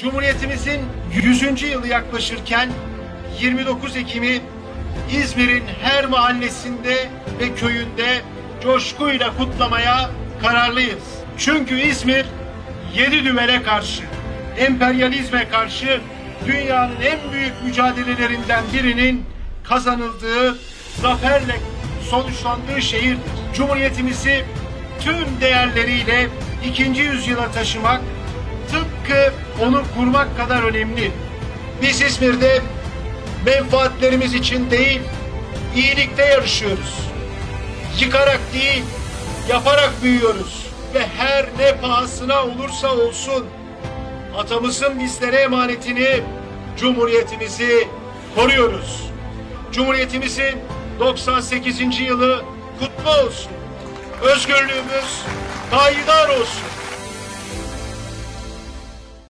Cumhuriyetimizin 100. yılı yaklaşırken 29 Ekim'i İzmir'in her mahallesinde ve köyünde coşkuyla kutlamaya kararlıyız. Çünkü İzmir yedi düvele karşı, emperyalizme karşı dünyanın en büyük mücadelelerinden birinin kazanıldığı, zaferle sonuçlandığı şehirdir. Cumhuriyetimizi tüm değerleriyle ikinci yüzyıla taşımak onu kurmak kadar önemli. Biz İzmir'de menfaatlerimiz için değil, iyilikte yarışıyoruz. Yıkarak değil, yaparak büyüyoruz. Ve her ne pahasına olursa olsun atamızın bizlere emanetini, cumhuriyetimizi koruyoruz. Cumhuriyetimizin 98. yılı kutlu olsun. Özgürlüğümüz payidar olsun.